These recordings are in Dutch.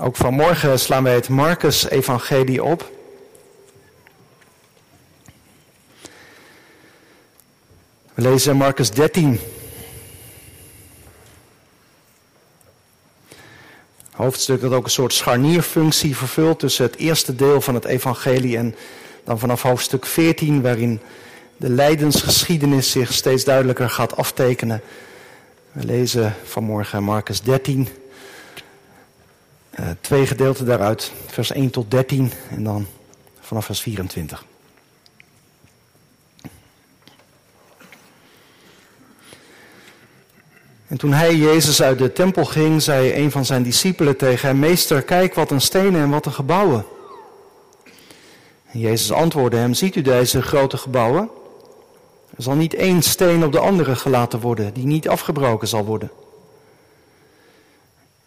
Ook vanmorgen slaan wij het Marcus-evangelie op. We lezen Marcus 13. Hoofdstuk dat ook een soort scharnierfunctie vervult tussen het eerste deel van het evangelie en dan vanaf hoofdstuk 14, waarin de lijdensgeschiedenis zich steeds duidelijker gaat aftekenen. We lezen vanmorgen Marcus 13, uh, twee gedeelten daaruit, vers 1 tot 13 en dan vanaf vers 24. En toen hij, Jezus, uit de tempel ging, zei een van zijn discipelen tegen hem, Meester, kijk wat een stenen en wat een gebouwen. En Jezus antwoordde hem, ziet u deze grote gebouwen? Er zal niet één steen op de andere gelaten worden, die niet afgebroken zal worden.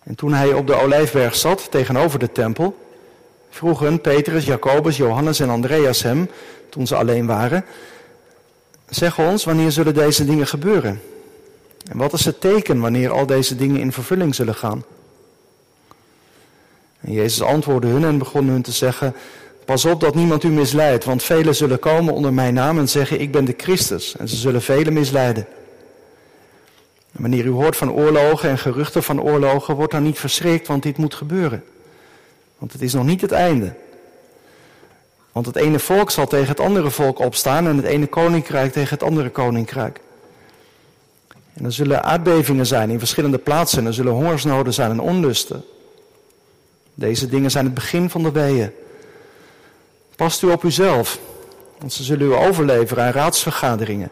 En toen hij op de olijfberg zat, tegenover de tempel, vroegen Petrus, Jacobus, Johannes en Andreas hem, toen ze alleen waren, zeg ons, wanneer zullen deze dingen gebeuren? En wat is het teken wanneer al deze dingen in vervulling zullen gaan? En Jezus antwoordde hun en begon hun te zeggen, pas op dat niemand u misleidt, want velen zullen komen onder mijn naam en zeggen, ik ben de Christus, en ze zullen velen misleiden. Wanneer u hoort van oorlogen en geruchten van oorlogen, wordt dan niet verschrikt, want dit moet gebeuren. Want het is nog niet het einde. Want het ene volk zal tegen het andere volk opstaan en het ene koninkrijk tegen het andere koninkrijk. En er zullen aardbevingen zijn in verschillende plaatsen en er zullen hongersnoden zijn en onlusten. Deze dingen zijn het begin van de weeën. Past u op uzelf, want ze zullen u overleveren aan raadsvergaderingen.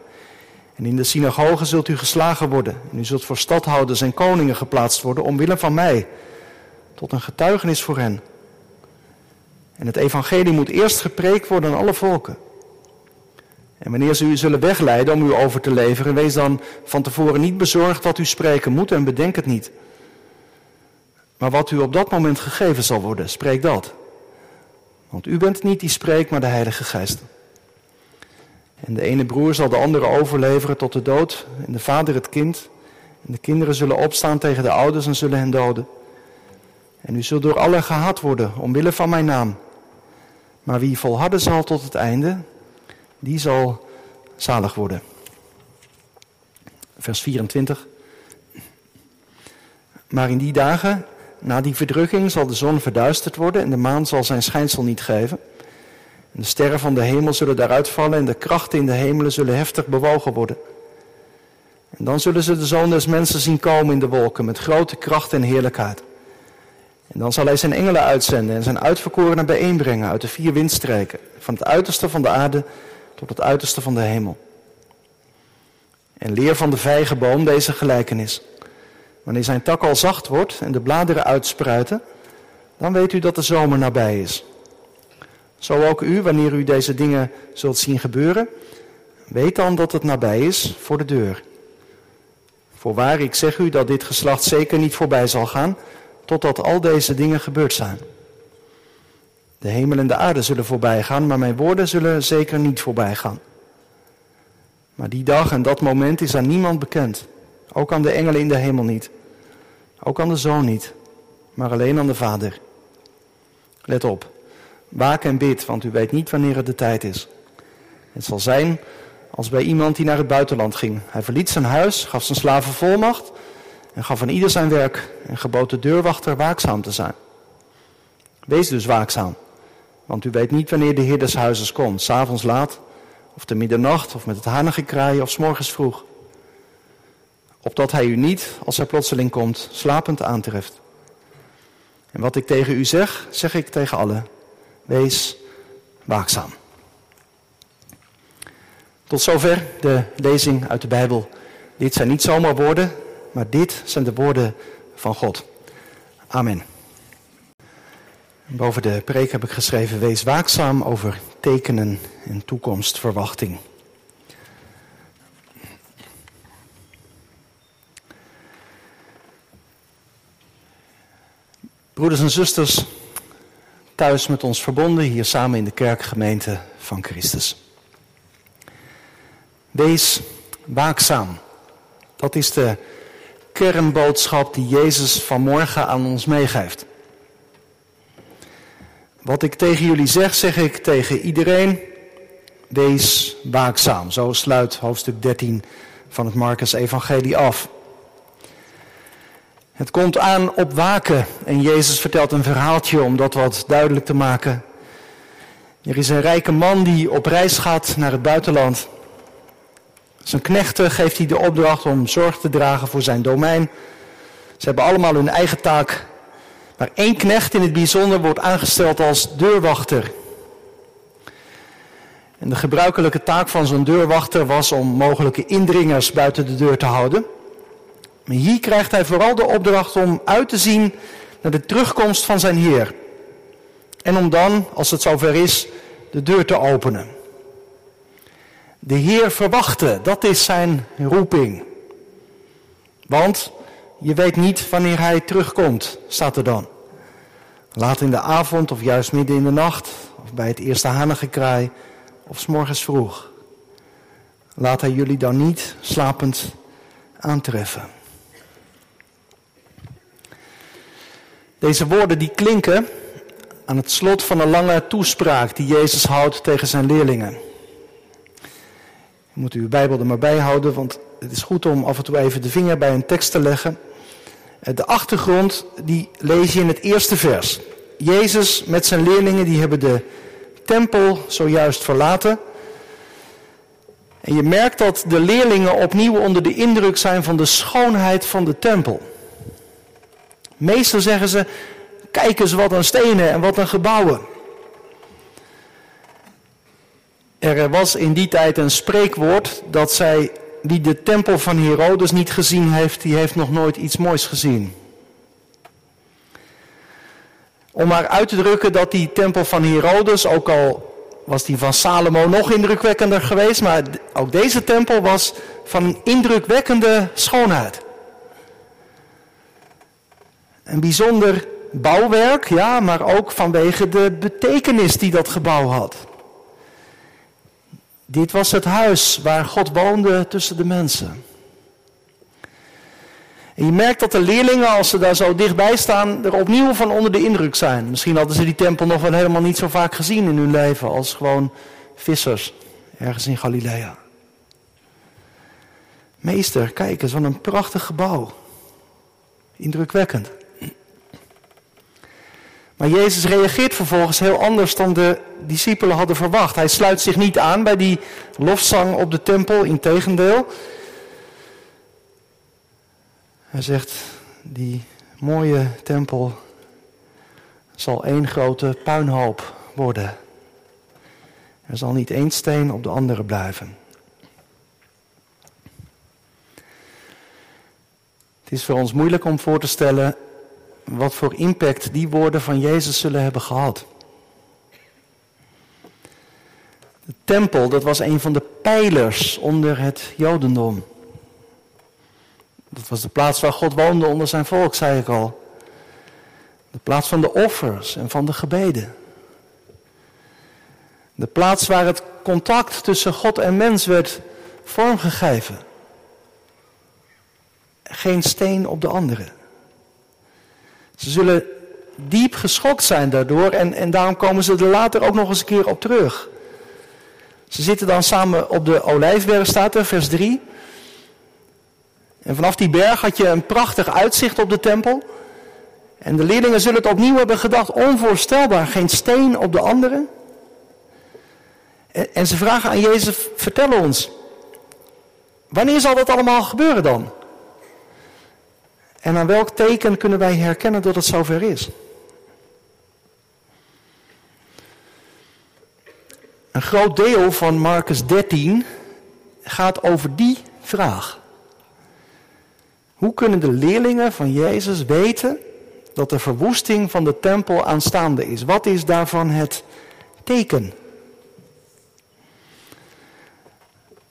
En in de synagogen zult u geslagen worden. En u zult voor stadhouders en koningen geplaatst worden omwille van mij. Tot een getuigenis voor hen. En het evangelie moet eerst gepreekt worden aan alle volken. En wanneer ze u zullen wegleiden om u over te leveren, wees dan van tevoren niet bezorgd wat u spreken moet en bedenk het niet. Maar wat u op dat moment gegeven zal worden, spreek dat. Want u bent niet die spreekt, maar de Heilige Geest. En de ene broer zal de andere overleveren tot de dood, en de vader het kind. En de kinderen zullen opstaan tegen de ouders en zullen hen doden. En u zult door allen gehaat worden, omwille van mijn naam. Maar wie volharden zal tot het einde, die zal zalig worden. Vers 24. Maar in die dagen, na die verdrukking, zal de zon verduisterd worden en de maan zal zijn schijnsel niet geven. De sterren van de hemel zullen daaruit vallen en de krachten in de hemelen zullen heftig bewogen worden. En dan zullen ze de zoon des mensen zien komen in de wolken met grote kracht en heerlijkheid. En dan zal hij zijn engelen uitzenden en zijn uitverkorenen bijeenbrengen uit de vier windstreken, van het uiterste van de aarde tot het uiterste van de hemel. En leer van de vijgenboom deze gelijkenis. Wanneer zijn tak al zacht wordt en de bladeren uitspruiten, dan weet u dat de zomer nabij is. Zo ook u, wanneer u deze dingen zult zien gebeuren, weet dan dat het nabij is voor de deur. Voorwaar, ik zeg u dat dit geslacht zeker niet voorbij zal gaan, totdat al deze dingen gebeurd zijn. De hemel en de aarde zullen voorbij gaan, maar mijn woorden zullen zeker niet voorbij gaan. Maar die dag en dat moment is aan niemand bekend. Ook aan de engelen in de hemel niet. Ook aan de zoon niet. Maar alleen aan de vader. Let op. Waak en bid, want u weet niet wanneer het de tijd is. Het zal zijn als bij iemand die naar het buitenland ging. Hij verliet zijn huis, gaf zijn slaven volmacht en gaf aan ieder zijn werk en gebood de deurwachter waakzaam te zijn. Wees dus waakzaam, want u weet niet wanneer de heer des huizes komt, s'avonds laat, of te middernacht, of met het hanengekraai, of s morgens vroeg. Opdat hij u niet, als hij plotseling komt, slapend aantreft. En wat ik tegen u zeg, zeg ik tegen allen. Wees waakzaam. Tot zover de lezing uit de Bijbel. Dit zijn niet zomaar woorden, maar dit zijn de woorden van God. Amen. Boven de preek heb ik geschreven: Wees waakzaam over tekenen en toekomstverwachting. Broeders en zusters, thuis met ons verbonden, hier samen in de kerkgemeente van Christus. Wees waakzaam. Dat is de kernboodschap die Jezus vanmorgen aan ons meegeeft. Wat ik tegen jullie zeg, zeg ik tegen iedereen. Wees waakzaam. Zo sluit hoofdstuk 13 van het Marcus Evangelie af. Het komt aan op waken en Jezus vertelt een verhaaltje om dat wat duidelijk te maken. Er is een rijke man die op reis gaat naar het buitenland. Zijn knechten geeft hij de opdracht om zorg te dragen voor zijn domein. Ze hebben allemaal hun eigen taak. Maar één knecht in het bijzonder wordt aangesteld als deurwachter. En de gebruikelijke taak van zo'n deurwachter was om mogelijke indringers buiten de deur te houden. Maar hier krijgt hij vooral de opdracht om uit te zien naar de terugkomst van zijn Heer. En om dan, als het zover is, de deur te openen. De Heer verwachten, dat is zijn roeping. Want je weet niet wanneer hij terugkomt, staat er dan. Laat in de avond of juist midden in de nacht, of bij het eerste hanengekraai, of s morgens vroeg. Laat hij jullie dan niet slapend aantreffen. Deze woorden die klinken aan het slot van een lange toespraak die Jezus houdt tegen zijn leerlingen. Je moet uw Bijbel er maar bij houden, want het is goed om af en toe even de vinger bij een tekst te leggen. Eh, de achtergrond die lees je in het eerste vers. Jezus met zijn leerlingen die hebben de tempel zojuist verlaten. En je merkt dat de leerlingen opnieuw onder de indruk zijn van de schoonheid van de tempel. Meestal zeggen ze, kijk eens wat aan stenen en wat aan gebouwen. Er was in die tijd een spreekwoord dat zij, wie de tempel van Herodes niet gezien heeft, die heeft nog nooit iets moois gezien. Om maar uit te drukken dat die tempel van Herodes, ook al was die van Salomo nog indrukwekkender geweest, maar ook deze tempel was van een indrukwekkende schoonheid. Een bijzonder bouwwerk, ja, maar ook vanwege de betekenis die dat gebouw had. Dit was het huis waar God woonde tussen de mensen. En je merkt dat de leerlingen, als ze daar zo dichtbij staan, er opnieuw van onder de indruk zijn. Misschien hadden ze die tempel nog wel helemaal niet zo vaak gezien in hun leven als gewoon vissers ergens in Galilea. Meester, kijk eens, wat een prachtig gebouw. Indrukwekkend. Maar Jezus reageert vervolgens heel anders dan de discipelen hadden verwacht. Hij sluit zich niet aan bij die lofzang op de tempel, integendeel. Hij zegt, die mooie tempel zal één grote puinhoop worden. Er zal niet één steen op de andere blijven. Het is voor ons moeilijk om voor te stellen wat voor impact die woorden van Jezus zullen hebben gehad. De tempel, dat was een van de pijlers onder het Jodendom. Dat was de plaats waar God woonde onder zijn volk, zei ik al. De plaats van de offers en van de gebeden. De plaats waar het contact tussen God en mens werd vormgegeven. Geen steen op de andere. Ze zullen diep geschokt zijn daardoor en, en daarom komen ze er later ook nog eens een keer op terug. Ze zitten dan samen op de olijfberg, staat er, vers 3. En vanaf die berg had je een prachtig uitzicht op de tempel. En de leerlingen zullen het opnieuw hebben gedacht, onvoorstelbaar, geen steen op de andere. En, en ze vragen aan Jezus, vertel ons, wanneer zal dat allemaal gebeuren dan? En aan welk teken kunnen wij herkennen dat het zover is? Een groot deel van Marcus 13 gaat over die vraag. Hoe kunnen de leerlingen van Jezus weten dat de verwoesting van de tempel aanstaande is? Wat is daarvan het teken?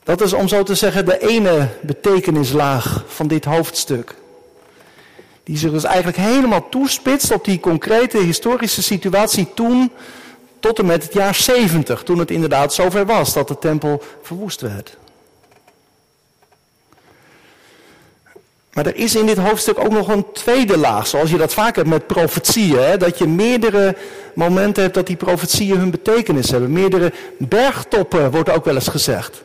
Dat is om zo te zeggen de ene betekenislaag van dit hoofdstuk. Die zich dus eigenlijk helemaal toespitst op die concrete historische situatie toen tot en met het jaar 70. Toen het inderdaad zover was dat de tempel verwoest werd. Maar er is in dit hoofdstuk ook nog een tweede laag, zoals je dat vaak hebt met profetieën. Dat je meerdere momenten hebt dat die profetieën hun betekenis hebben. Meerdere bergtoppen wordt ook wel eens gezegd.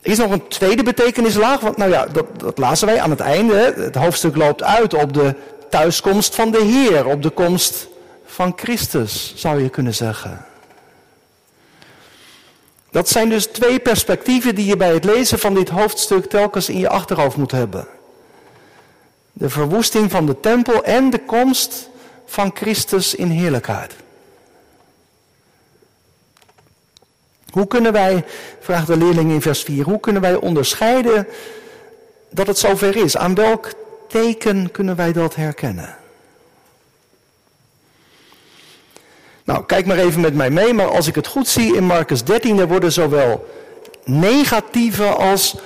Er is nog een tweede betekenislaag, want nou ja, dat, dat lazen wij aan het einde. Het hoofdstuk loopt uit op de thuiskomst van de Heer, op de komst van Christus, zou je kunnen zeggen. Dat zijn dus twee perspectieven die je bij het lezen van dit hoofdstuk telkens in je achterhoofd moet hebben. De verwoesting van de tempel en de komst van Christus in heerlijkheid. Hoe kunnen wij, vraagt de leerling in vers 4, hoe kunnen wij onderscheiden dat het zover is? Aan welk teken kunnen wij dat herkennen? Nou, kijk maar even met mij mee, maar als ik het goed zie in Marcus 13, er worden zowel negatieve als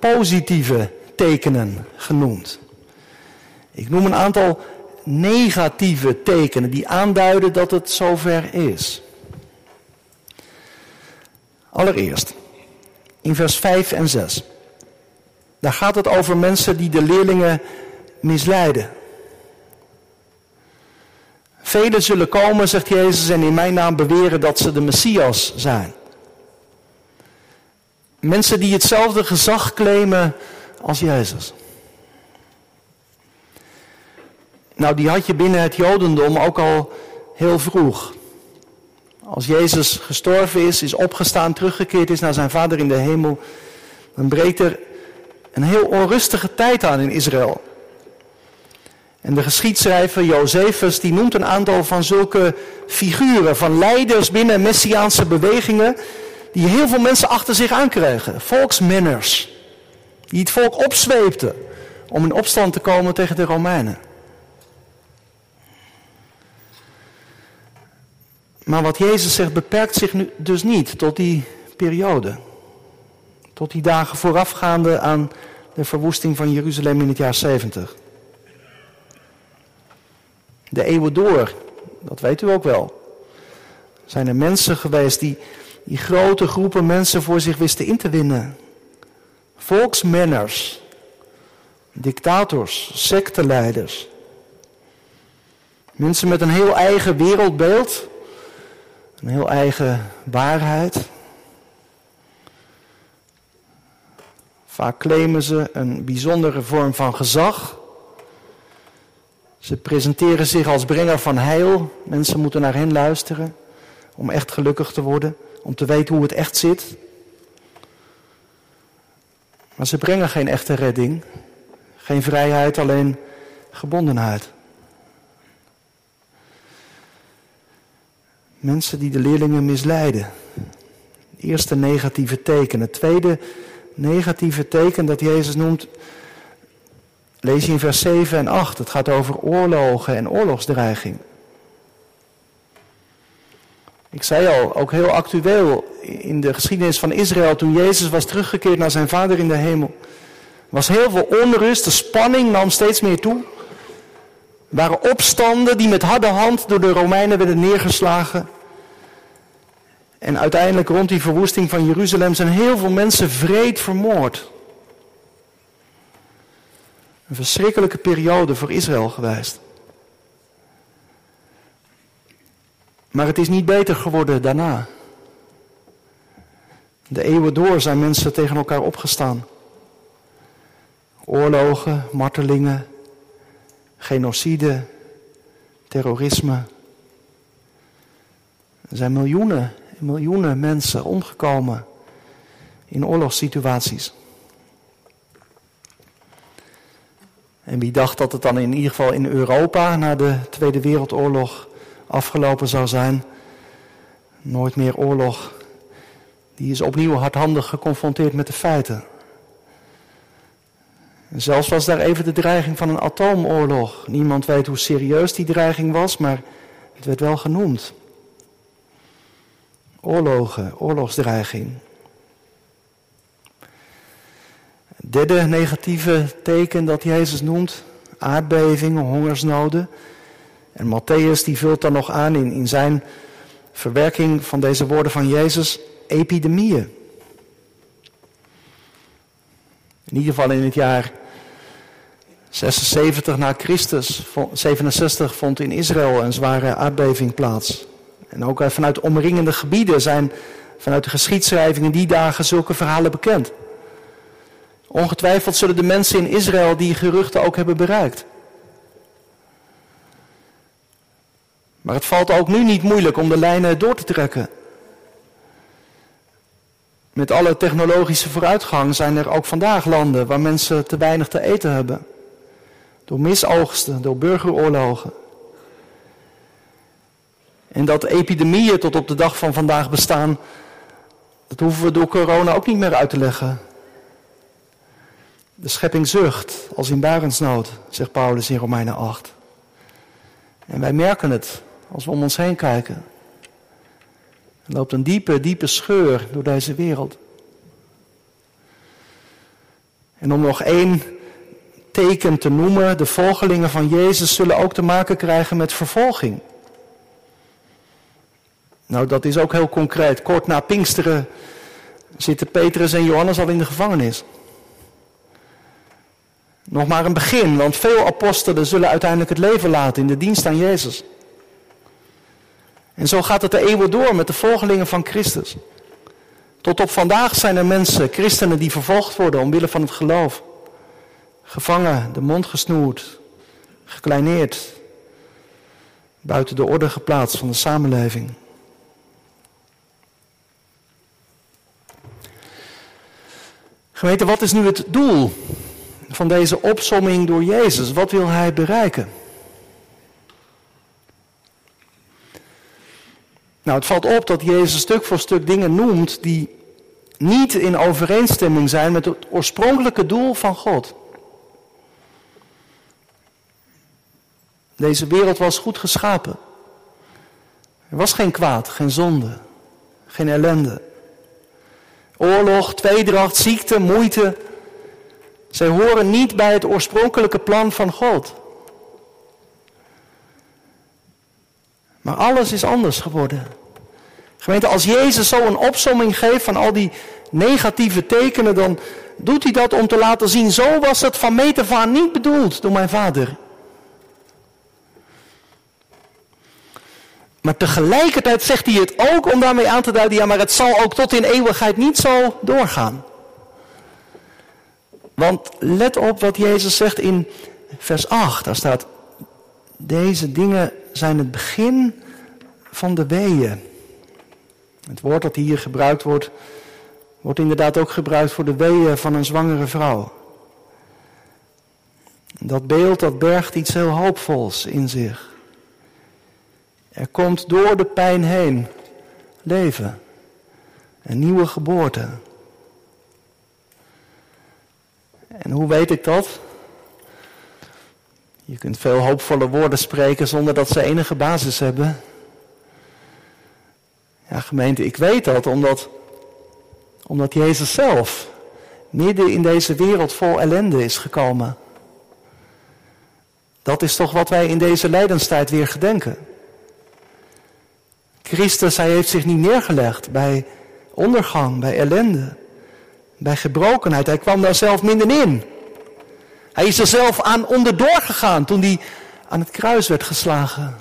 positieve tekenen genoemd. Ik noem een aantal negatieve tekenen die aanduiden dat het zover is. Allereerst, in vers 5 en 6. Daar gaat het over mensen die de leerlingen misleiden. Velen zullen komen, zegt Jezus, en in mijn naam beweren dat ze de Messias zijn. Mensen die hetzelfde gezag claimen als Jezus. Nou, die had je binnen het Jodendom ook al heel vroeg. Als Jezus gestorven is, is opgestaan, teruggekeerd is naar zijn Vader in de hemel, dan breekt er een heel onrustige tijd aan in Israël. En de geschiedschrijver Josephus die noemt een aantal van zulke figuren, van leiders binnen messiaanse bewegingen, die heel veel mensen achter zich aankregen. Volksmenners, die het volk opzweepten om in opstand te komen tegen de Romeinen. Maar wat Jezus zegt beperkt zich nu dus niet tot die periode. Tot die dagen voorafgaande aan de verwoesting van Jeruzalem in het jaar 70. De eeuwen door, dat weet u ook wel. Zijn er mensen geweest die, die grote groepen mensen voor zich wisten in te winnen. Volksmenners, dictators, secteleiders. Mensen met een heel eigen wereldbeeld een heel eigen waarheid. Vaak claimen ze een bijzondere vorm van gezag. Ze presenteren zich als brenger van heil. Mensen moeten naar hen luisteren om echt gelukkig te worden, om te weten hoe het echt zit. Maar ze brengen geen echte redding, geen vrijheid, alleen gebondenheid. Mensen die de leerlingen misleiden. Eerste negatieve teken. Het tweede negatieve teken dat Jezus noemt, lees je in vers 7 en 8. Het gaat over oorlogen en oorlogsdreiging. Ik zei al, ook heel actueel in de geschiedenis van Israël, toen Jezus was teruggekeerd naar zijn Vader in de hemel, was heel veel onrust, de spanning nam steeds meer toe. Er waren opstanden die met harde hand door de Romeinen werden neergeslagen. En uiteindelijk rond die verwoesting van Jeruzalem zijn heel veel mensen vreed vermoord. Een verschrikkelijke periode voor Israël geweest. Maar het is niet beter geworden daarna. De eeuwen door zijn mensen tegen elkaar opgestaan. Oorlogen, martelingen, genocide, terrorisme. Er zijn miljoenen miljoenen mensen omgekomen in oorlogssituaties. En wie dacht dat het dan in ieder geval in Europa na de Tweede Wereldoorlog afgelopen zou zijn? Nooit meer oorlog. Die is opnieuw hardhandig geconfronteerd met de feiten. En zelfs was daar even de dreiging van een atoomoorlog. Niemand weet hoe serieus die dreiging was, maar het werd wel genoemd. Oorlogen, oorlogsdreiging. Derde negatieve teken dat Jezus noemt, aardbevingen, hongersnoden. En Matthäus die vult dan nog aan in, in zijn verwerking van deze woorden van Jezus, epidemieën. In ieder geval in het jaar 76 na Christus, 67 vond in Israël een zware aardbeving plaats. En ook vanuit omringende gebieden zijn vanuit de geschiedschrijving in die dagen zulke verhalen bekend. Ongetwijfeld zullen de mensen in Israël die geruchten ook hebben bereikt. Maar het valt ook nu niet moeilijk om de lijnen door te trekken. Met alle technologische vooruitgang zijn er ook vandaag landen waar mensen te weinig te eten hebben. Door misoogsten, door burgeroorlogen. En dat epidemieën tot op de dag van vandaag bestaan, dat hoeven we door corona ook niet meer uit te leggen. De schepping zucht als in barensnood, zegt Paulus in Romeinen 8. En wij merken het als we om ons heen kijken. Er loopt een diepe, diepe scheur door deze wereld. En om nog één teken te noemen, de volgelingen van Jezus zullen ook te maken krijgen met vervolging. Nou, dat is ook heel concreet. Kort na Pinksteren zitten Petrus en Johannes al in de gevangenis. Nog maar een begin, want veel apostelen zullen uiteindelijk het leven laten in de dienst aan Jezus. En zo gaat het de eeuwen door met de volgelingen van Christus. Tot op vandaag zijn er mensen, christenen, die vervolgd worden omwille van het geloof. Gevangen, de mond gesnoerd, gekleineerd, buiten de orde geplaatst van de samenleving. Gemeente, wat is nu het doel van deze opsomming door Jezus? Wat wil hij bereiken? Nou, het valt op dat Jezus stuk voor stuk dingen noemt die niet in overeenstemming zijn met het oorspronkelijke doel van God. Deze wereld was goed geschapen. Er was geen kwaad, geen zonde, geen ellende. Oorlog, tweedracht, ziekte, moeite. Zij horen niet bij het oorspronkelijke plan van God. Maar alles is anders geworden. Gemeente, als Jezus zo een opsomming geeft van al die negatieve tekenen, dan doet hij dat om te laten zien, zo was het van meet af aan niet bedoeld door mijn vader. Maar tegelijkertijd zegt hij het ook om daarmee aan te duiden, ja maar het zal ook tot in eeuwigheid niet zo doorgaan. Want let op wat Jezus zegt in vers 8. Daar staat, deze dingen zijn het begin van de weeën. Het woord dat hier gebruikt wordt, wordt inderdaad ook gebruikt voor de weeën van een zwangere vrouw. Dat beeld dat bergt iets heel hoopvols in zich. Er komt door de pijn heen leven, een nieuwe geboorte. En hoe weet ik dat? Je kunt veel hoopvolle woorden spreken zonder dat ze enige basis hebben. Ja, gemeente, ik weet dat omdat, omdat Jezus zelf midden in deze wereld vol ellende is gekomen. Dat is toch wat wij in deze lijdenstijd weer gedenken. Christus, hij heeft zich niet neergelegd bij ondergang, bij ellende, bij gebrokenheid. Hij kwam daar zelf middenin. Hij is er zelf aan onderdoor gegaan toen hij aan het kruis werd geslagen.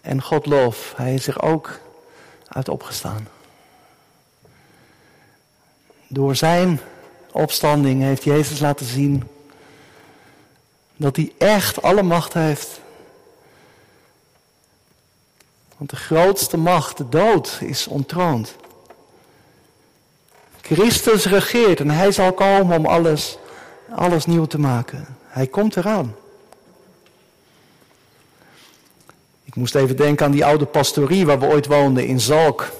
En God loof, hij is er ook uit opgestaan. Door zijn opstanding heeft Jezus laten zien dat hij echt alle macht heeft. Want de grootste macht, de dood, is ontroond. Christus regeert en hij zal komen om alles, alles nieuw te maken. Hij komt eraan. Ik moest even denken aan die oude pastorie waar we ooit woonden in Zalk.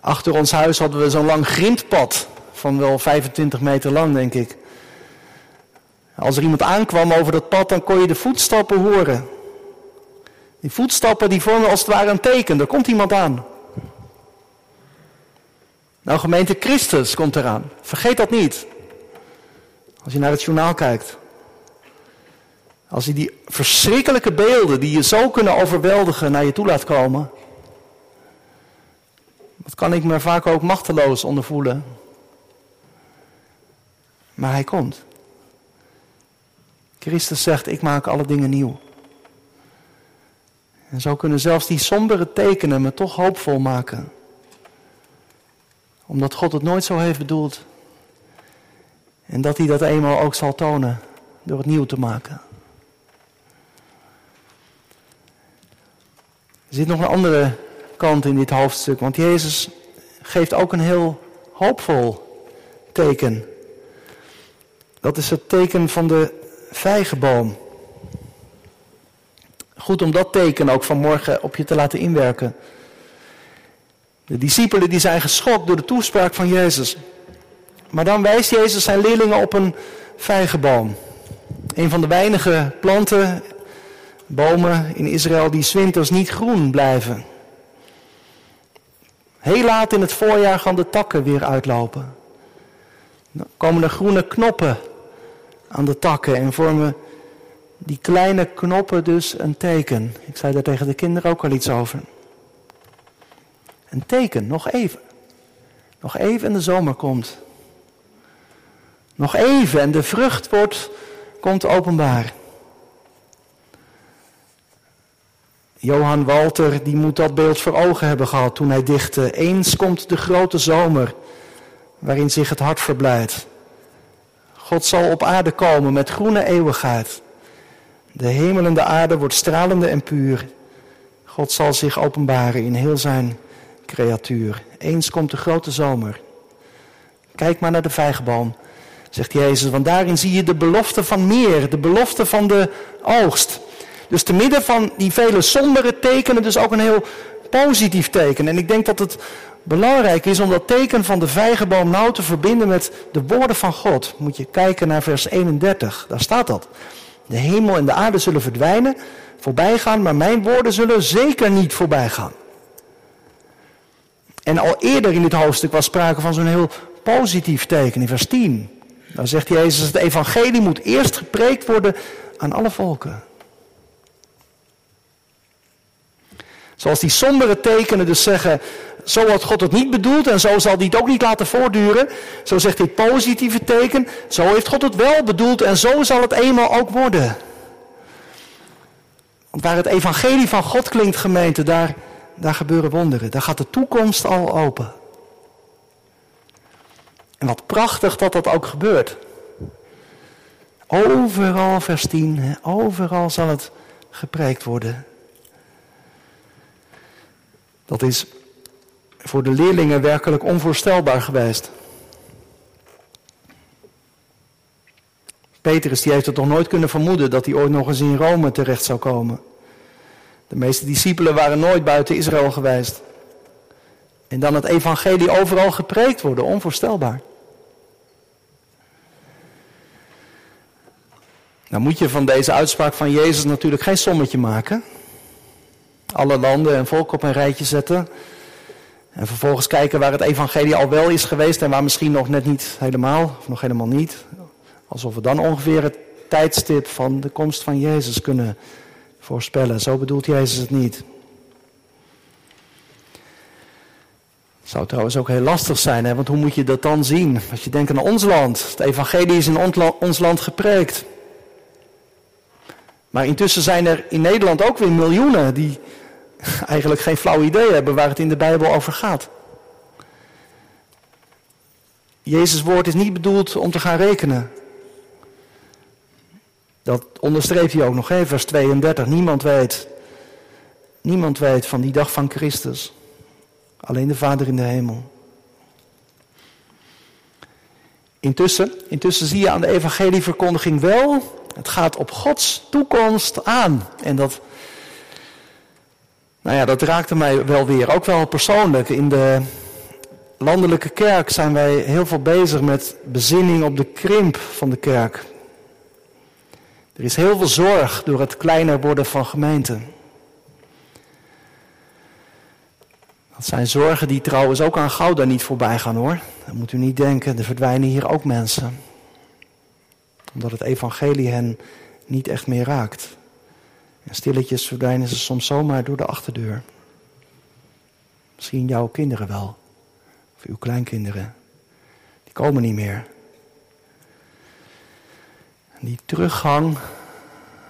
Achter ons huis hadden we zo'n lang grindpad van wel 25 meter lang, denk ik. Als er iemand aankwam over dat pad, dan kon je de voetstappen horen. Die voetstappen die vormen als het ware een teken. Er komt iemand aan. Nou, gemeente Christus komt eraan. Vergeet dat niet. Als je naar het journaal kijkt. Als je die verschrikkelijke beelden die je zo kunnen overweldigen naar je toe laat komen. Wat kan ik me vaak ook machteloos ondervoelen. Maar hij komt. Christus zegt, ik maak alle dingen nieuw. En zo kunnen zelfs die sombere tekenen me toch hoopvol maken. Omdat God het nooit zo heeft bedoeld. En dat hij dat eenmaal ook zal tonen door het nieuw te maken. Er zit nog een andere kant in dit hoofdstuk, want Jezus geeft ook een heel hoopvol teken. Dat is het teken van de vijgenboom. Goed om dat teken ook vanmorgen op je te laten inwerken. De discipelen die zijn geschokt door de toespraak van Jezus. Maar dan wijst Jezus zijn leerlingen op een vijgenboom. Een van de weinige planten, bomen in Israël die winters niet groen blijven. Heel laat in het voorjaar gaan de takken weer uitlopen. Dan komen er groene knoppen aan de takken en vormen die kleine knoppen dus een teken. Ik zei daar tegen de kinderen ook al iets over. Een teken, nog even. Nog even en de zomer komt. Nog even en de vrucht wordt, komt openbaar. Johan Walter die moet dat beeld voor ogen hebben gehad toen hij dichtte. Eens komt de grote zomer waarin zich het hart verblijdt. God zal op aarde komen met groene eeuwigheid. De hemel en de aarde wordt stralende en puur. God zal zich openbaren in heel zijn creatuur. Eens komt de grote zomer. Kijk maar naar de vijgenboom, zegt Jezus, want daarin zie je de belofte van meer, de belofte van de oogst. Dus te midden van die vele sombere tekenen, dus ook een heel positief teken. En ik denk dat het belangrijk is om dat teken van de vijgenboom nou te verbinden met de woorden van God. Moet je kijken naar vers 31, daar staat dat. De hemel en de aarde zullen verdwijnen, voorbij gaan, maar mijn woorden zullen zeker niet voorbij gaan. En al eerder in dit hoofdstuk was sprake van zo'n heel positief teken in vers 10. Dan zegt Jezus, het evangelie moet eerst gepreekt worden aan alle volken. Zoals die sombere tekenen dus zeggen, zo had God het niet bedoeld en zo zal hij het ook niet laten voortduren. Zo zegt dit positieve teken, zo heeft God het wel bedoeld en zo zal het eenmaal ook worden. Want waar het evangelie van God klinkt, gemeente, daar, daar gebeuren wonderen. Daar gaat de toekomst al open. En wat prachtig dat dat ook gebeurt. Overal, vers 10, overal zal het gepreekt worden. Dat is voor de leerlingen werkelijk onvoorstelbaar geweest. Petrus die heeft het toch nooit kunnen vermoeden dat hij ooit nog eens in Rome terecht zou komen. De meeste discipelen waren nooit buiten Israël geweest. En dan het evangelie overal gepreekt worden, onvoorstelbaar. Nou moet je van deze uitspraak van Jezus natuurlijk geen sommetje maken. Alle landen en volken op een rijtje zetten. En vervolgens kijken waar het evangelie al wel is geweest en waar misschien nog net niet helemaal, of nog helemaal niet. Alsof we dan ongeveer het tijdstip van de komst van Jezus kunnen voorspellen. Zo bedoelt Jezus het niet. Het zou trouwens ook heel lastig zijn, hè? want hoe moet je dat dan zien? Als je denkt aan ons land. Het evangelie is in ons land gepreekt. Maar intussen zijn er in Nederland ook weer miljoenen die eigenlijk geen flauw idee hebben waar het in de Bijbel over gaat. Jezus' woord is niet bedoeld om te gaan rekenen. Dat onderstreept hij ook nog, hè, vers 32. Niemand weet, niemand weet van die dag van Christus. Alleen de Vader in de hemel. Intussen, intussen zie je aan de evangelieverkondiging wel, het gaat op Gods toekomst aan. En dat nou ja, dat raakte mij wel weer, ook wel persoonlijk. In de landelijke kerk zijn wij heel veel bezig met bezinning op de krimp van de kerk. Er is heel veel zorg door het kleiner worden van gemeenten. Dat zijn zorgen die trouwens ook aan Gouda niet voorbij gaan hoor. Dat moet u niet denken, er verdwijnen hier ook mensen. Omdat het evangelie hen niet echt meer raakt. En stilletjes verdwijnen ze soms zomaar door de achterdeur. Misschien jouw kinderen wel. Of uw kleinkinderen. Die komen niet meer. En die teruggang,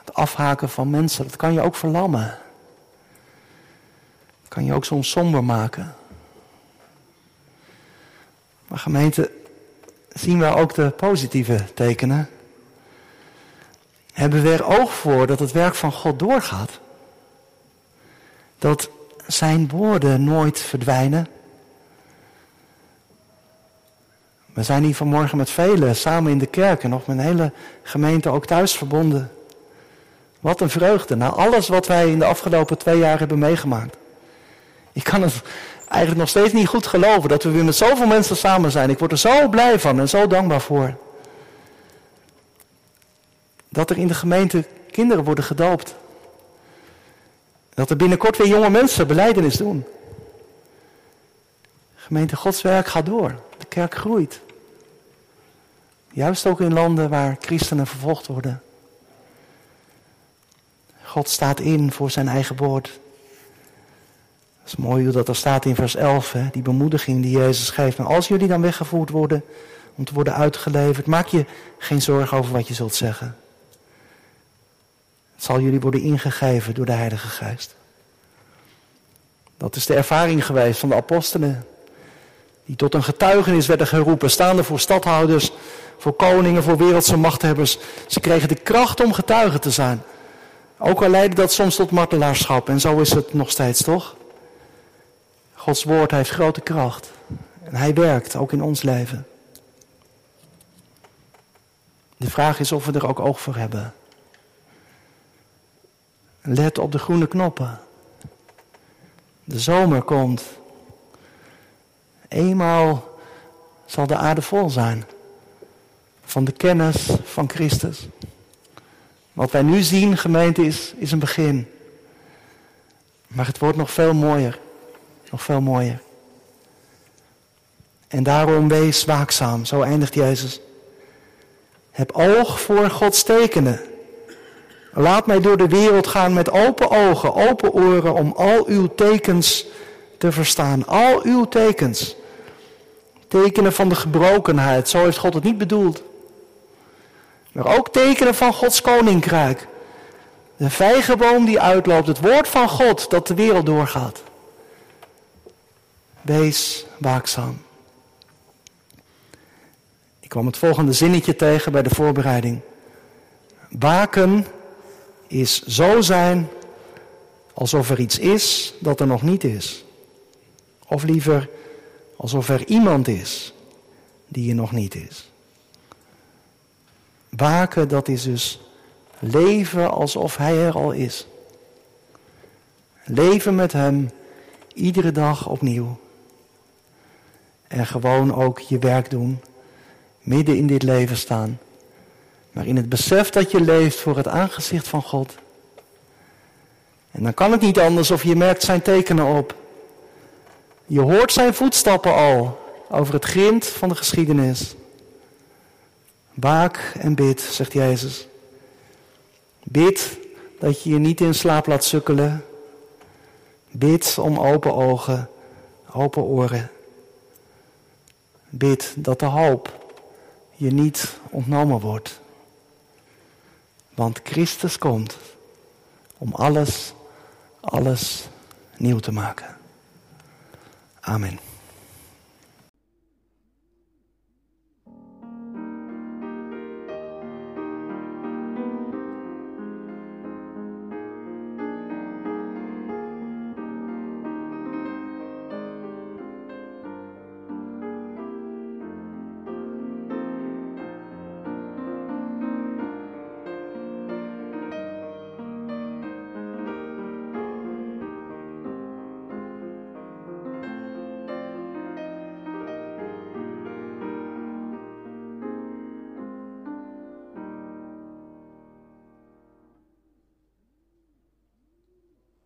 het afhaken van mensen, dat kan je ook verlammen. Dat kan je ook soms somber maken. Maar gemeente, zien we ook de positieve tekenen? Hebben we er oog voor dat het werk van God doorgaat? Dat zijn woorden nooit verdwijnen? We zijn hier vanmorgen met velen samen in de kerk en nog met een hele gemeente ook thuis verbonden. Wat een vreugde na alles wat wij in de afgelopen twee jaar hebben meegemaakt. Ik kan het eigenlijk nog steeds niet goed geloven dat we weer met zoveel mensen samen zijn. Ik word er zo blij van en zo dankbaar voor. Dat er in de gemeente kinderen worden gedoopt. Dat er binnenkort weer jonge mensen beleidenis doen. Gemeente Gods werk gaat door. De kerk groeit. Juist ook in landen waar christenen vervolgd worden. God staat in voor zijn eigen woord. Het is mooi hoe dat er staat in vers 11, hè, die bemoediging die Jezus geeft. Maar als jullie dan weggevoerd worden om te worden uitgeleverd, maak je geen zorgen over wat je zult zeggen. Het zal jullie worden ingegeven door de Heilige Geest. Dat is de ervaring geweest van de apostelen. Die tot een getuigenis werden geroepen, staande voor stadhouders, voor koningen, voor wereldse machthebbers. Ze kregen de kracht om getuigen te zijn. Ook al leidde dat soms tot martelaarschap. En zo is het nog steeds, toch? Gods woord heeft grote kracht. En hij werkt ook in ons leven. De vraag is of we er ook oog voor hebben. Let op de groene knoppen. De zomer komt. Eenmaal zal de aarde vol zijn van de kennis van Christus. Wat wij nu zien, gemeente, is, is een begin. Maar het wordt nog veel mooier. Nog veel mooier. En daarom wees waakzaam, zo eindigt Jezus. Heb oog voor Gods tekenen. Laat mij door de wereld gaan met open ogen, open oren om al uw tekens te verstaan. Al uw tekens. Tekenen van de gebrokenheid, zo heeft God het niet bedoeld. Maar ook tekenen van Gods koninkrijk. De vijgenboom die uitloopt, het woord van God dat de wereld doorgaat. Wees waakzaam. Ik kwam het volgende zinnetje tegen bij de voorbereiding. Waken is zo zijn alsof er iets is dat er nog niet is. Of liever alsof er iemand is die er nog niet is. Waken, dat is dus leven alsof hij er al is. Leven met hem iedere dag opnieuw. En gewoon ook je werk doen, midden in dit leven staan. Maar in het besef dat je leeft voor het aangezicht van God. En dan kan het niet anders of je merkt zijn tekenen op. Je hoort zijn voetstappen al over het grind van de geschiedenis. Waak en bid, zegt Jezus. Bid dat je je niet in slaap laat sukkelen. Bid om open ogen, open oren. Bid dat de hoop je niet ontnomen wordt. Want Christus komt om alles, alles nieuw te maken. Amen.